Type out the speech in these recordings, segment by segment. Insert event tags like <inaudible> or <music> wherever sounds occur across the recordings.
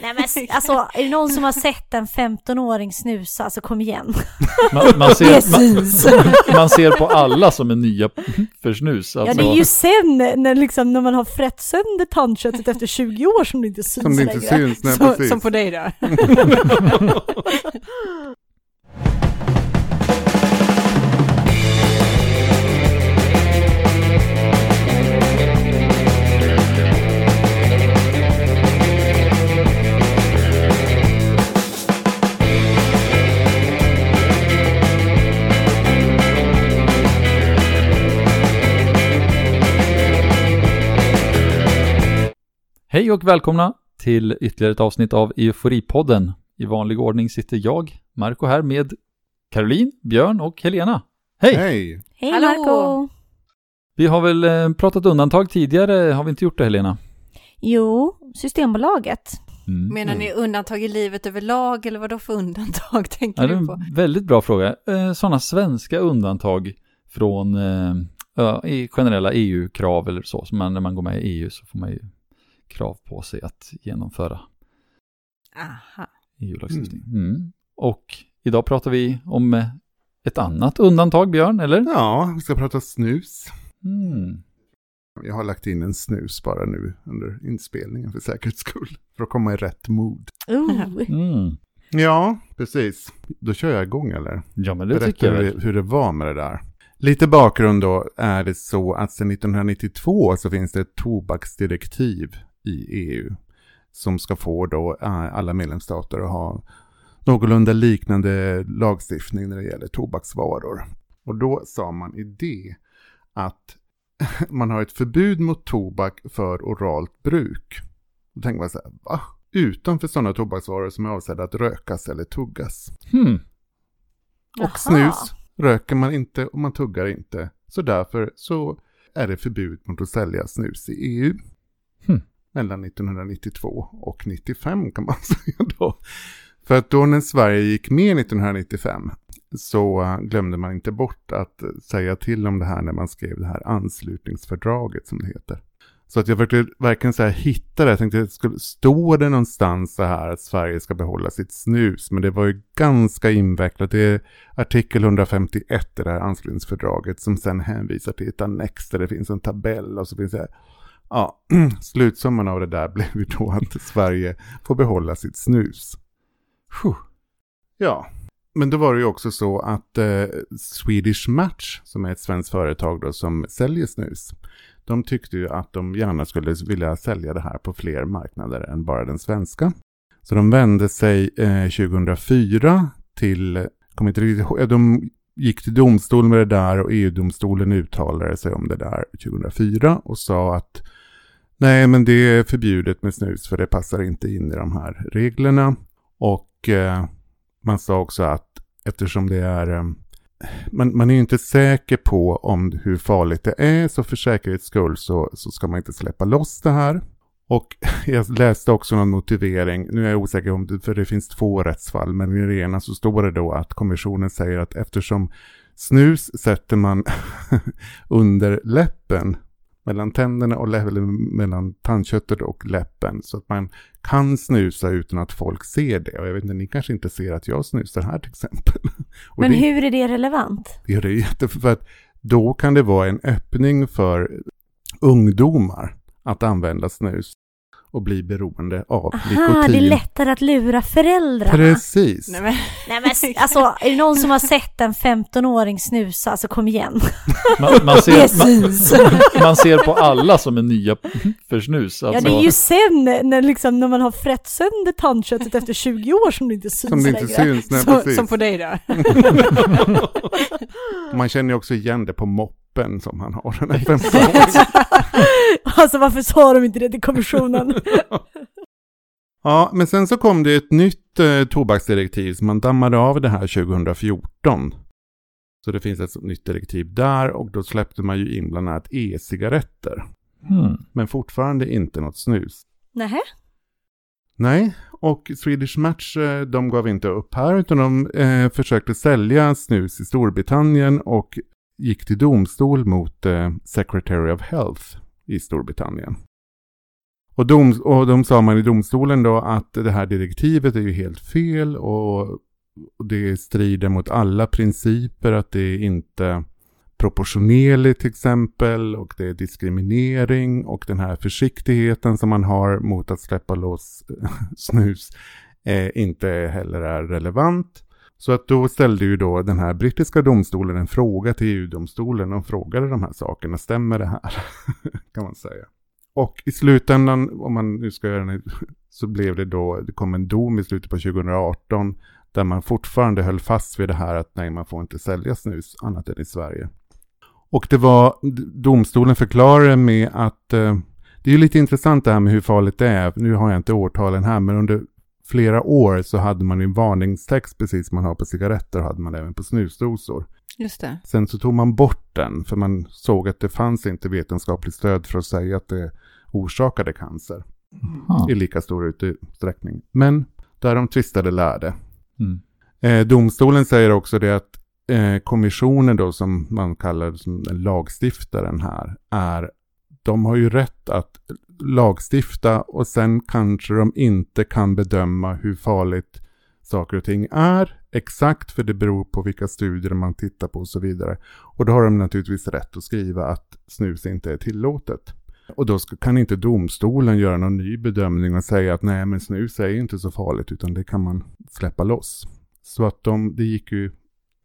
Nej men alltså, är det någon som har sett en 15-åring snusa, alltså kom igen. Man, man, ser, man, man, ser på alla som är nya för snus. Alltså. Ja, det är ju sen när, liksom, när man har frätt sönder tandköttet efter 20 år som det inte syns Som det inte längre. syns, nej, Så, precis. som på dig då. <laughs> <laughs> Hej och välkomna till ytterligare ett avsnitt av Euforipodden. I vanlig ordning sitter jag, Marco här med Caroline, Björn och Helena. Hej! Hej! Hej Hallå. Marco Vi har väl eh, pratat undantag tidigare, har vi inte gjort det Helena? Jo, Systembolaget. Mm. Menar ni undantag i livet överlag eller vad då för undantag <laughs> tänker Ja, du på? en väldigt bra fråga. Eh, Sådana svenska undantag från eh, generella EU-krav eller så. Som man, när man går med i EU så får man ju krav på sig att genomföra Aha. EU-lagstiftning. Mm. Och idag pratar vi om eh, ett annat undantag, Björn, eller? Ja, vi ska prata snus. Mm. Jag har lagt in en snus bara nu under inspelningen för säkerhets skull. För att komma i rätt mood. Uh. <laughs> Mm. Ja, precis. Då kör jag igång eller? Ja, men det Berätta tycker jag. hur, det- hur det var med det där. Lite bakgrund då är det så att sedan 1992 så finns det ett tobaksdirektiv i EU som ska få då eh, alla medlemsstater att ha någorlunda liknande lagstiftning när det gäller tobaksvaror. Och då sa man i det att <laughs> man har ett förbud mot tobak för oralt bruk. Då tänker man så här, va? Utanför sådana tobaksvaror som är avsedda att rökas eller tuggas. Hmm. Jaha. Och snus röker man inte och man tuggar inte. Så därför så är det förbud mot att sälja snus i EU. Mellan 1992 och 95 kan man <laughs> säga då. För att då när Sverige gick med 1995 så eh, glömde man inte bort att säga till om det här när man skrev det här anslutningsfördraget som det heter. Så att jag försökte verkligen så här hitta det. Jag tänkte, skulle, står det någonstans så här att Sverige ska behålla sitt snus? Men det var ju ganska invecklat. Det är artikel 151 i det här anslutningsfördraget som sen hänvisar till ett annex där det finns en tabell och så finns det Ja, <clears throat> slutsumman av det där blev ju då att Sverige får behålla sitt snus. Puh. Ja, men då var det ju också så att eh, Swedish Match, som är ett svenskt företag då som säljer snus, de tyckte ju att de gärna skulle vilja sälja det här på fler marknader än bara den svenska. Så de vände sig eh, 2004 till, kom inte riktigt ihåg, de gick till domstol med det där och EU-domstolen uttalade sig om det där 2004 och sa att nej men det är förbjudet med snus för det passar inte in i de här reglerna. Och eh, man sa också att eftersom det är eh, man, man är ju inte säker på om hur farligt det är så för säkerhets skull så, så ska man inte släppa loss det här. Och <laughs> jag läste också någon motivering, nu är jag osäker om det, för det finns två rättsfall, men i det ena så står det då att kommissionen säger att eftersom snus sätter man <laughs> under läppen, mellan tänderna och mellan tandköttet och läppen, så att man kan snusa utan att folk ser det. Och jag vet inte, ni kanske inte ser att jag snusar här till exempel. <laughs> Och Men det, hur är det relevant? Det är jätte... För att då kan det vara en öppning för ungdomar att använda snus och bli beroende av Aha, nikotin. det är lättare att lura föräldrarna. Precis. Nej, men, Nej men alltså, är det någon som har sett en 15-åring snusa, alltså kom igen. Man, man, ser, man, Precis. man ser på alla som är nya för snus. Ja, Alltså, det är ju sen när, liksom, när man har frätt sönder tandköttet efter 20 år som det inte syns Som det inte längre. syns. Nej, så, precis. som på dig då. <laughs> Man känner ju också igen det på moppen som han har. Här 15-åringen. <laughs> <laughs> Alltså varför sa de inte det till kommissionen? <laughs> Ja, men sen så kom det ett nytt eh, tobaksdirektiv som man dammade av det här 2014. Så det finns ett nytt direktiv där och då släppte man ju in bland annat e-cigaretter. hmm. Men fortfarande inte något snus. Nähä? Nej, och Swedish Match eh, de gav inte upp här utan de eh, försökte sälja snus i Storbritannien och gick till domstol mot eh, Secretary of Health i Storbritannien. Och, dom, och de sa man i domstolen då att det här direktivet är ju helt fel och, det strider mot alla principer att det är inte proportionerligt till exempel och det är diskriminering och den här försiktigheten som man har mot att släppa loss <laughs> snus eh, inte heller är relevant. Så att då ställde ju då den här brittiska domstolen en fråga till EU-domstolen och frågade de här sakerna, stämmer det här? <laughs> kan man säga. Och i slutändan, om man nu ska göra det, så blev det då, det kom en dom i slutet på 2018 där man fortfarande höll fast vid det här att nej, man får inte sälja snus annat än i Sverige. Och det var, domstolen förklarade med att, eh, det är ju lite intressant det här med hur farligt det är, nu har jag inte årtalen här, men under flera år så hade man en varningstext precis som man har på cigaretter och hade man även på snusdosor. Just det. Sen så tog man bort den för man såg att det fanns inte vetenskapligt stöd för att säga att det orsakade cancer Aha. i lika stor utsträckning. Men där de tvistade lärde. Mm. Eh, domstolen säger också det att eh, kommissionen då som man kallar som lagstiftaren här är de har ju rätt att lagstifta och sen kanske de inte kan bedöma hur farligt saker och ting är exakt för det beror på vilka studier man tittar på och så vidare. Och då har de naturligtvis rätt att skriva att snus inte är tillåtet. Och då ska, kan inte domstolen göra någon ny bedömning och säga att nej men snus är inte så farligt utan det kan man släppa loss. Så att de, det gick ju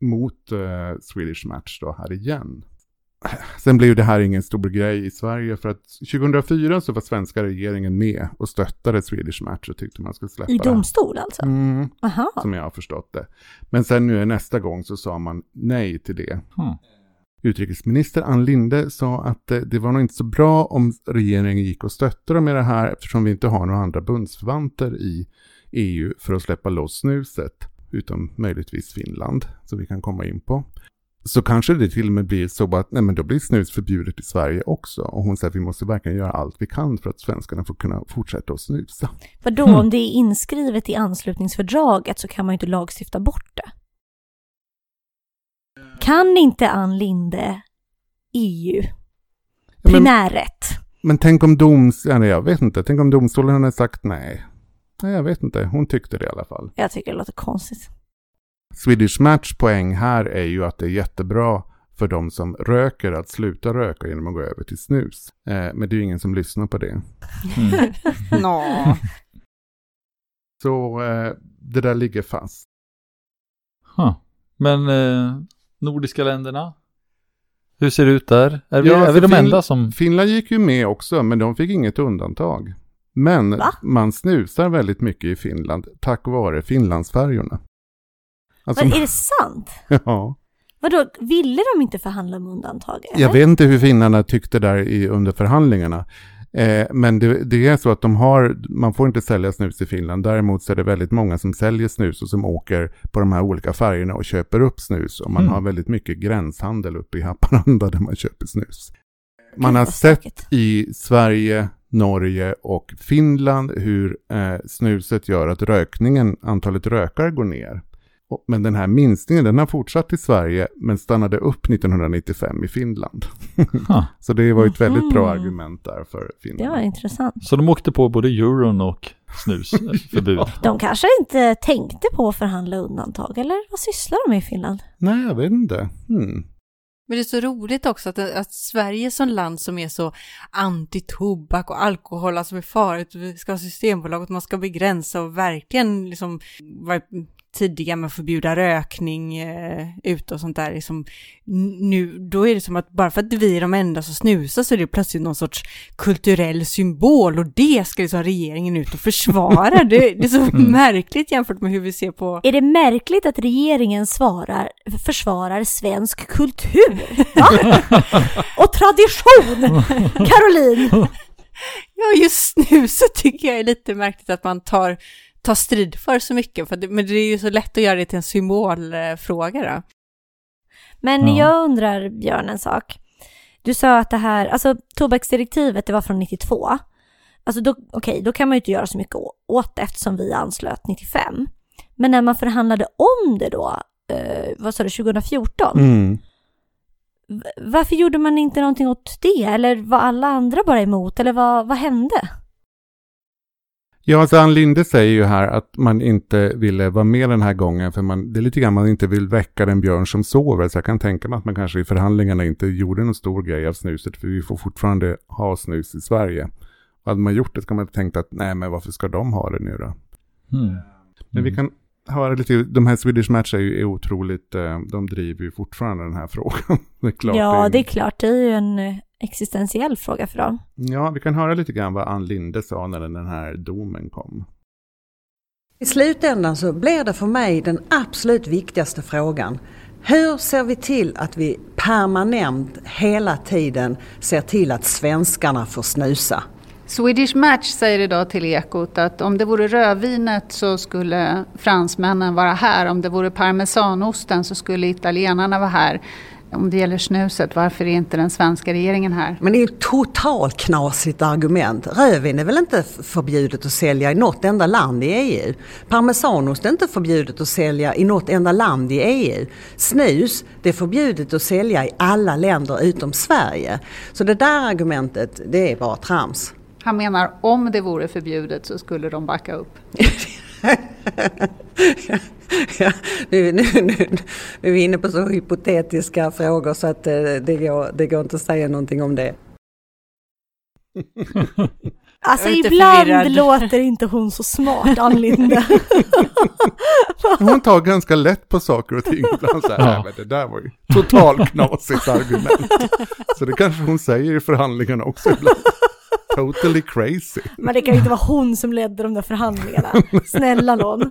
mot eh, Swedish Match då här igen. Sen blev det här ingen stor grej i Sverige för att 2004 så var svenska regeringen med och stöttade Swedish Match och tyckte man skulle släppa I det domstol alltså? Mm, Aha. som jag har förstått det. Men sen nu nästa gång så sa man nej till det. Hmm. Utrikesminister Ann Linde sa att eh, det var nog inte så bra om regeringen gick och stöttade dem i det här eftersom vi inte har några andra bundsförvanter i EU för att släppa loss snuset. Utom möjligtvis Finland, som vi kan komma in på. Så kanske det till och med blir så att nej men då blir snus förbjudet i Sverige också. Och hon säger att vi måste verkligen göra allt vi kan för att svenskarna får kunna fortsätta att snusa. Vadå, Hmm. om det är inskrivet i anslutningsfördraget så kan man ju inte lagstifta bort det. Kan inte Ann Linde EU men- primärrätt? Men tänk om doms... Ja, nej, jag vet inte. Tänk om domstolen hade sagt nej. Nej, jag vet inte. Hon tyckte det i alla fall. Jag tycker det låter konstigt. Swedish Match poäng här är ju att det är jättebra för de som röker att sluta röka genom att gå över till snus. Eh, men det är ju ingen som lyssnar på det. Mm. <laughs> Så eh, det där ligger fast. Huh. Men eh, nordiska länderna? Hur ser det ut där? Är vi, Ja, är vi för de Fin- enda som... Finland gick ju med också, men de fick inget undantag. Men Va? man snusar väldigt mycket i Finland tack vare Finlandsfärjorna. Alltså, Men är det sant? <laughs> ja. Vadå, ville de inte förhandla om undantag? eller? Jag vet inte hur finnarna tyckte där i, under förhandlingarna. Eh, men det, det är så att de har, man får inte sälja snus i Finland. Däremot så är det väldigt många som säljer snus och som åker på de här olika färgerna och köper upp snus. Och man Mm. har väldigt mycket gränshandel uppe i Haparanda där man köper snus. Man har sett i Sverige, Norge och Finland hur eh, snuset gör att rökningen, antalet rökare går ner. Men den här minskningen den har fortsatt i Sverige men stannade upp 1995 i Finland. <laughs> Huh. Så det var ju ett väldigt bra argument där för Det Finland. var intressant. Så de åkte på både euron och snusförbud. <laughs> De kanske inte tänkte på att förhandla undantag, eller vad sysslar de med i Finland? Nej, jag vet inte. Hmm. Men det är så roligt också att, att Sverige som land som är så anti-tobak och alkohol, alltså är farligt, vi ska ha systembolag och man ska begränsa och verkligen liksom vara tidiga med att förbjuda rökning eh, ute och sånt där. Liksom, nu, då är det som att bara för att vi är de enda som snusar så är det plötsligt någon sorts kulturell symbol och det ska liksom regeringen ut och försvara. det, det är så <laughs> märkligt jämfört med hur vi ser på Är det märkligt att regeringen svarar, försvarar svensk kultur? <laughs> Och tradition! Caroline! <laughs> Ja, just nu så tycker jag är lite märkligt att man tar, tar strid för så mycket, för det, men det är ju så lätt att göra det till en symbolfråga då. Men Ja. jag undrar, Björn, en sak. Du sa att det här, alltså tobaksdirektivet, det var från 92. Alltså då, okej, då kan man ju inte göra så mycket åt det eftersom vi anslöt 95. Men när man förhandlade om det då, eh, vad sa du, 2014? Mm. Varför gjorde man inte någonting åt det? Eller var alla andra bara emot? Eller vad, vad hände? Ja, alltså Ann Linde säger ju här att man inte ville vara med den här gången för man, det är lite grann man inte vill väcka den björn som sover. Så jag kan tänka mig att man kanske i förhandlingarna inte gjorde någon stor grej av snuset för vi får fortfarande ha snus i Sverige. Och hade man gjort det ska man tänkt att nej men varför ska de ha det nu då? Mm. Men vi kan höra lite, de här Swedish Match är ju är otroligt, eh, de driver ju fortfarande den här <laughs> frågan. det är klart ja, det det är, är klart. Det är ju en existentiell fråga för dem. Ja, vi kan höra lite grann vad Ann Linde sa när den här domen kom. I slutändan så blir det för mig den absolut viktigaste frågan. Hur ser vi till att vi permanent hela tiden ser till att svenskarna får snusa? Swedish Match säger idag till Ekot att om det vore rödvinet så skulle fransmännen vara här. Om det vore parmesanosten så skulle italienarna vara här. Om det gäller snuset, varför är inte den svenska regeringen här? Men det är ju ett totalt knasigt argument. Rödvin är väl inte förbjudet att sälja i något enda land i EU? Parmesanost är inte förbjudet att sälja i något enda land i EU. Snus, det är förbjudet att sälja i alla länder utom Sverige. Så det där argumentet, det är bara trams. Han menar om det vore förbjudet så skulle de backa upp. <laughs> <laughs> Ja, nu, nu, nu, nu är vi inne på så hypotetiska frågor så att eh, det går, det går inte att säga någonting om det. <laughs> Alltså ibland förvirrad. <laughs> låter inte hon så smart, Ann Linde. Hon tar ganska lätt på saker och ting. Ibland så här, Ja. "Nej, men det där var ju totalt knasigt argument. Så det kanske hon säger i förhandlingarna också ibland. Totally crazy. Men det kan ju inte vara hon som ledde de där förhandlingarna. Snälla någon.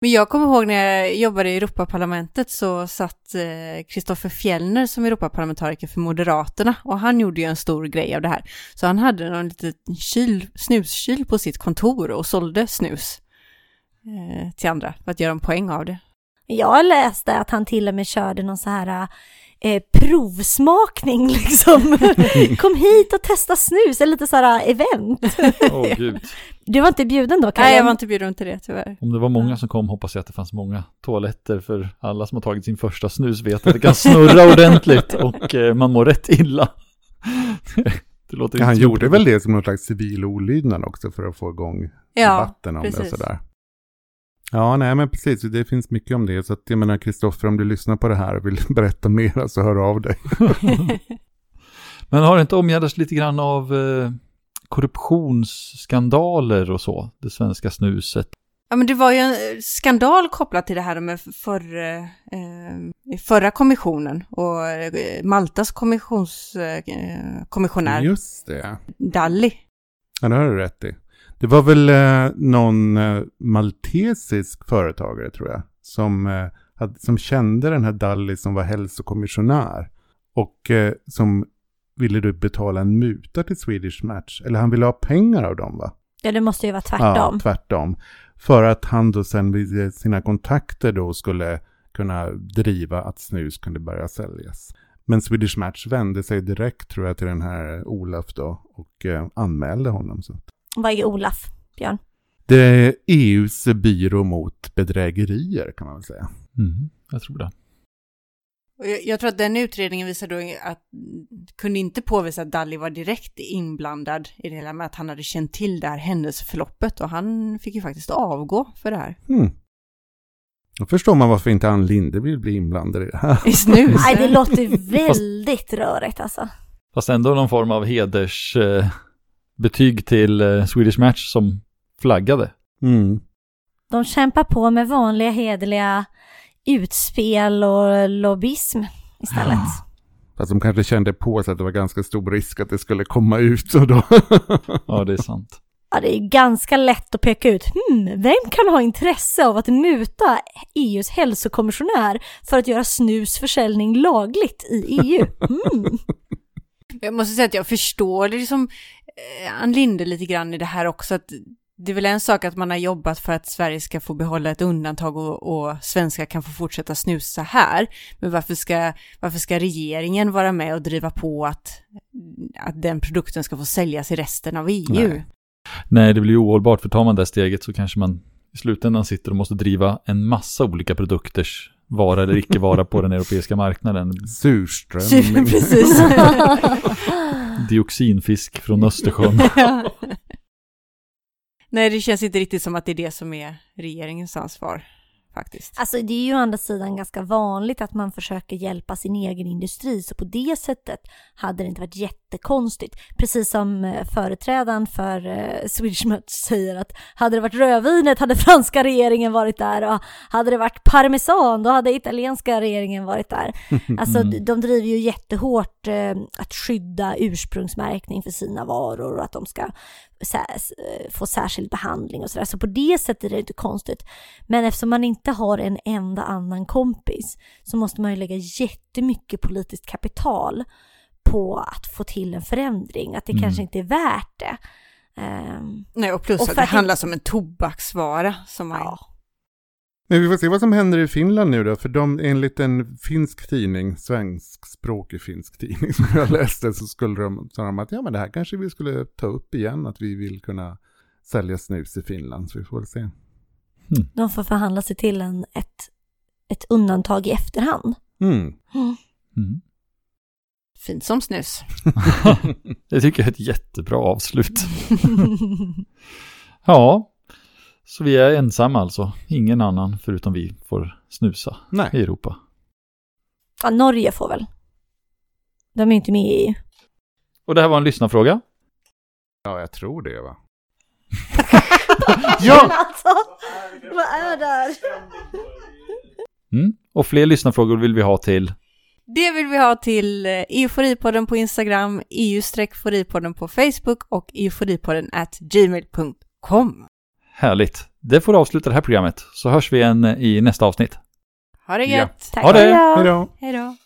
Men jag kommer ihåg när jag jobbade i Europaparlamentet så satt eh, Kristoffer Fjellner som Europaparlamentariker för Moderaterna och han gjorde ju en stor grej av det här. Så han hade någon liten kyl, snuskyl på sitt kontor och sålde snus eh, till andra för att göra en poäng av det. Jag läste att han till och med körde någon så här eh, provsmakning liksom. <laughs> Kom hit och testa snus, eller lite så här event. Åh gud. Du var inte bjuden då Karin? Nej, jag var inte bjuden till det tyvärr. Om det var många som kom hoppas jag att det fanns många toaletter för alla som har tagit sin första snus vet att det kan snurra <laughs> ordentligt och eh, man mår rätt illa. <laughs> det låter Ja, han gjorde bra. väl det som någon slags civil olydnad också för att få igång Ja, debatten om det och precis. sådär. Ja, nej men precis, det finns mycket om det. Så att jag menar Kristoffer, om du lyssnar på det här och vill <laughs> berätta mer så hör av dig. <laughs> Men har det inte omgärdats lite grann av eh, korruptionsskandaler och så, det svenska snuset? Ja, men det var ju en eh, skandal kopplat till det här med förr, eh, eh, förra kommissionen och eh, Maltas kommissions, eh, kommissionär Just det. Dalli. Ja, det har du rätt i. Det var väl eh, någon eh, maltesisk företagare tror jag. Som, eh, hade, som kände den här Dalli som var hälsokommissionär. Och eh, som ville du betala en muta till Swedish Match. Eller han ville ha pengar av dem va? Ja, det måste ju vara Ja, tvärtom. tvärtom. För att han då sen vid sina kontakter då skulle kunna driva att snus kunde börja säljas. Men Swedish Match vände sig direkt tror jag till den här Olaf då och eh, anmälde honom. Så. Vad är Olaf, Björn? Det är EUs byrå mot bedrägerier kan man väl säga. Mm, jag tror det. Jag, jag tror att den utredningen visade då att kunde inte påvisa att Dalli var direkt inblandad i det hela med att han hade känt till det här händelseförloppet och han fick ju faktiskt avgå för det här. Hmm. Då förstår man varför inte Ann Linde vill bli inblandad i det här. I snus. Nej, det låter ju väldigt rörigt alltså. Fast ändå någon form av hedersbetyg eh, betyg till eh, Swedish Match som flaggade. Mm. De kämpar på med vanliga hederliga utspel och lobbyism istället. Fast de kanske kände på sig att det var ganska stor risk att det skulle komma ut och då. <laughs> Ja, det är sant. Ja, det är ganska lätt att peka ut, hmm, vem kan ha intresse av att muta EUs hälsokommissionär för att göra snusförsäljning lagligt i EU? <laughs> Hmm. Jag måste säga att jag förstår det som eh, Eh, Ann Linde lite grann i det här också. Att det är väl en sak att man har jobbat för att Sverige ska få behålla ett undantag och, och svenskar kan få fortsätta snusa här. Men varför ska, varför ska regeringen vara med och driva på att, att den produkten ska få säljas i resten av EU? Nej. Nej, det blir ju ohållbart för tar man det steget så kanske man i slutändan sitter och måste driva en massa olika produkters vara eller icke vara på den europeiska marknaden. Surströmming. <laughs> Precis. <laughs> Dioxinfisk från Östersjön. <laughs> Nej, det känns inte riktigt som att det är det som är regeringens ansvar faktiskt. Alltså det är ju å andra sidan ganska vanligt att man försöker hjälpa sin egen industri, så på det sättet hade det inte varit jättekonstigt. Precis som eh, företrädaren för eh, Swedish Match säger att hade det varit rödvinet hade franska regeringen varit där och hade det varit parmesan då hade italienska regeringen varit där. <laughs> Alltså Mm. de driver ju jättehårt eh, att skydda ursprungsmärkning för sina varor och att de ska få särskild behandling och sådär. Så på det sättet är det inte konstigt. Men eftersom man inte har en enda annan kompis så måste man ju lägga jättemycket politiskt kapital på att få till en förändring. Att det Mm. kanske inte är värt det. Ehm, Nej, och plus Och att det handlar om en tobaksvara som man... ja. Men vi får se vad som händer i Finland nu då, för de, enligt en finsk tidning, svenskspråkig finsk tidning <laughs> som jag läste, så skulle de, sa de att ja men det här kanske vi skulle ta upp igen, att vi vill kunna sälja snus i Finland, så vi får väl se. De får förhandla sig till en, ett, ett undantag i efterhand. Mm. Mm. Fint som snus. <laughs> Det tycker jag är ett jättebra avslut. <laughs> Ja, så vi är ensamma alltså. Ingen annan förutom vi får snusa Nej. i Europa. ja, Norge får väl. De är ju inte med i EU. Och det här var en lyssnarfråga. Ja, jag tror det va. <laughs> ja! Alltså, vad är det här? Mm. Och fler lyssnarfrågor vill vi ha till Det vill vi ha till eh, euforipodden på Instagram, eu-foripodden på Facebook och euforipodden at gmail.com. Härligt. Det får avsluta det här programmet, så hörs vi igen i nästa avsnitt. Ha det Ja. gött! Tack. Ha det. Hej då!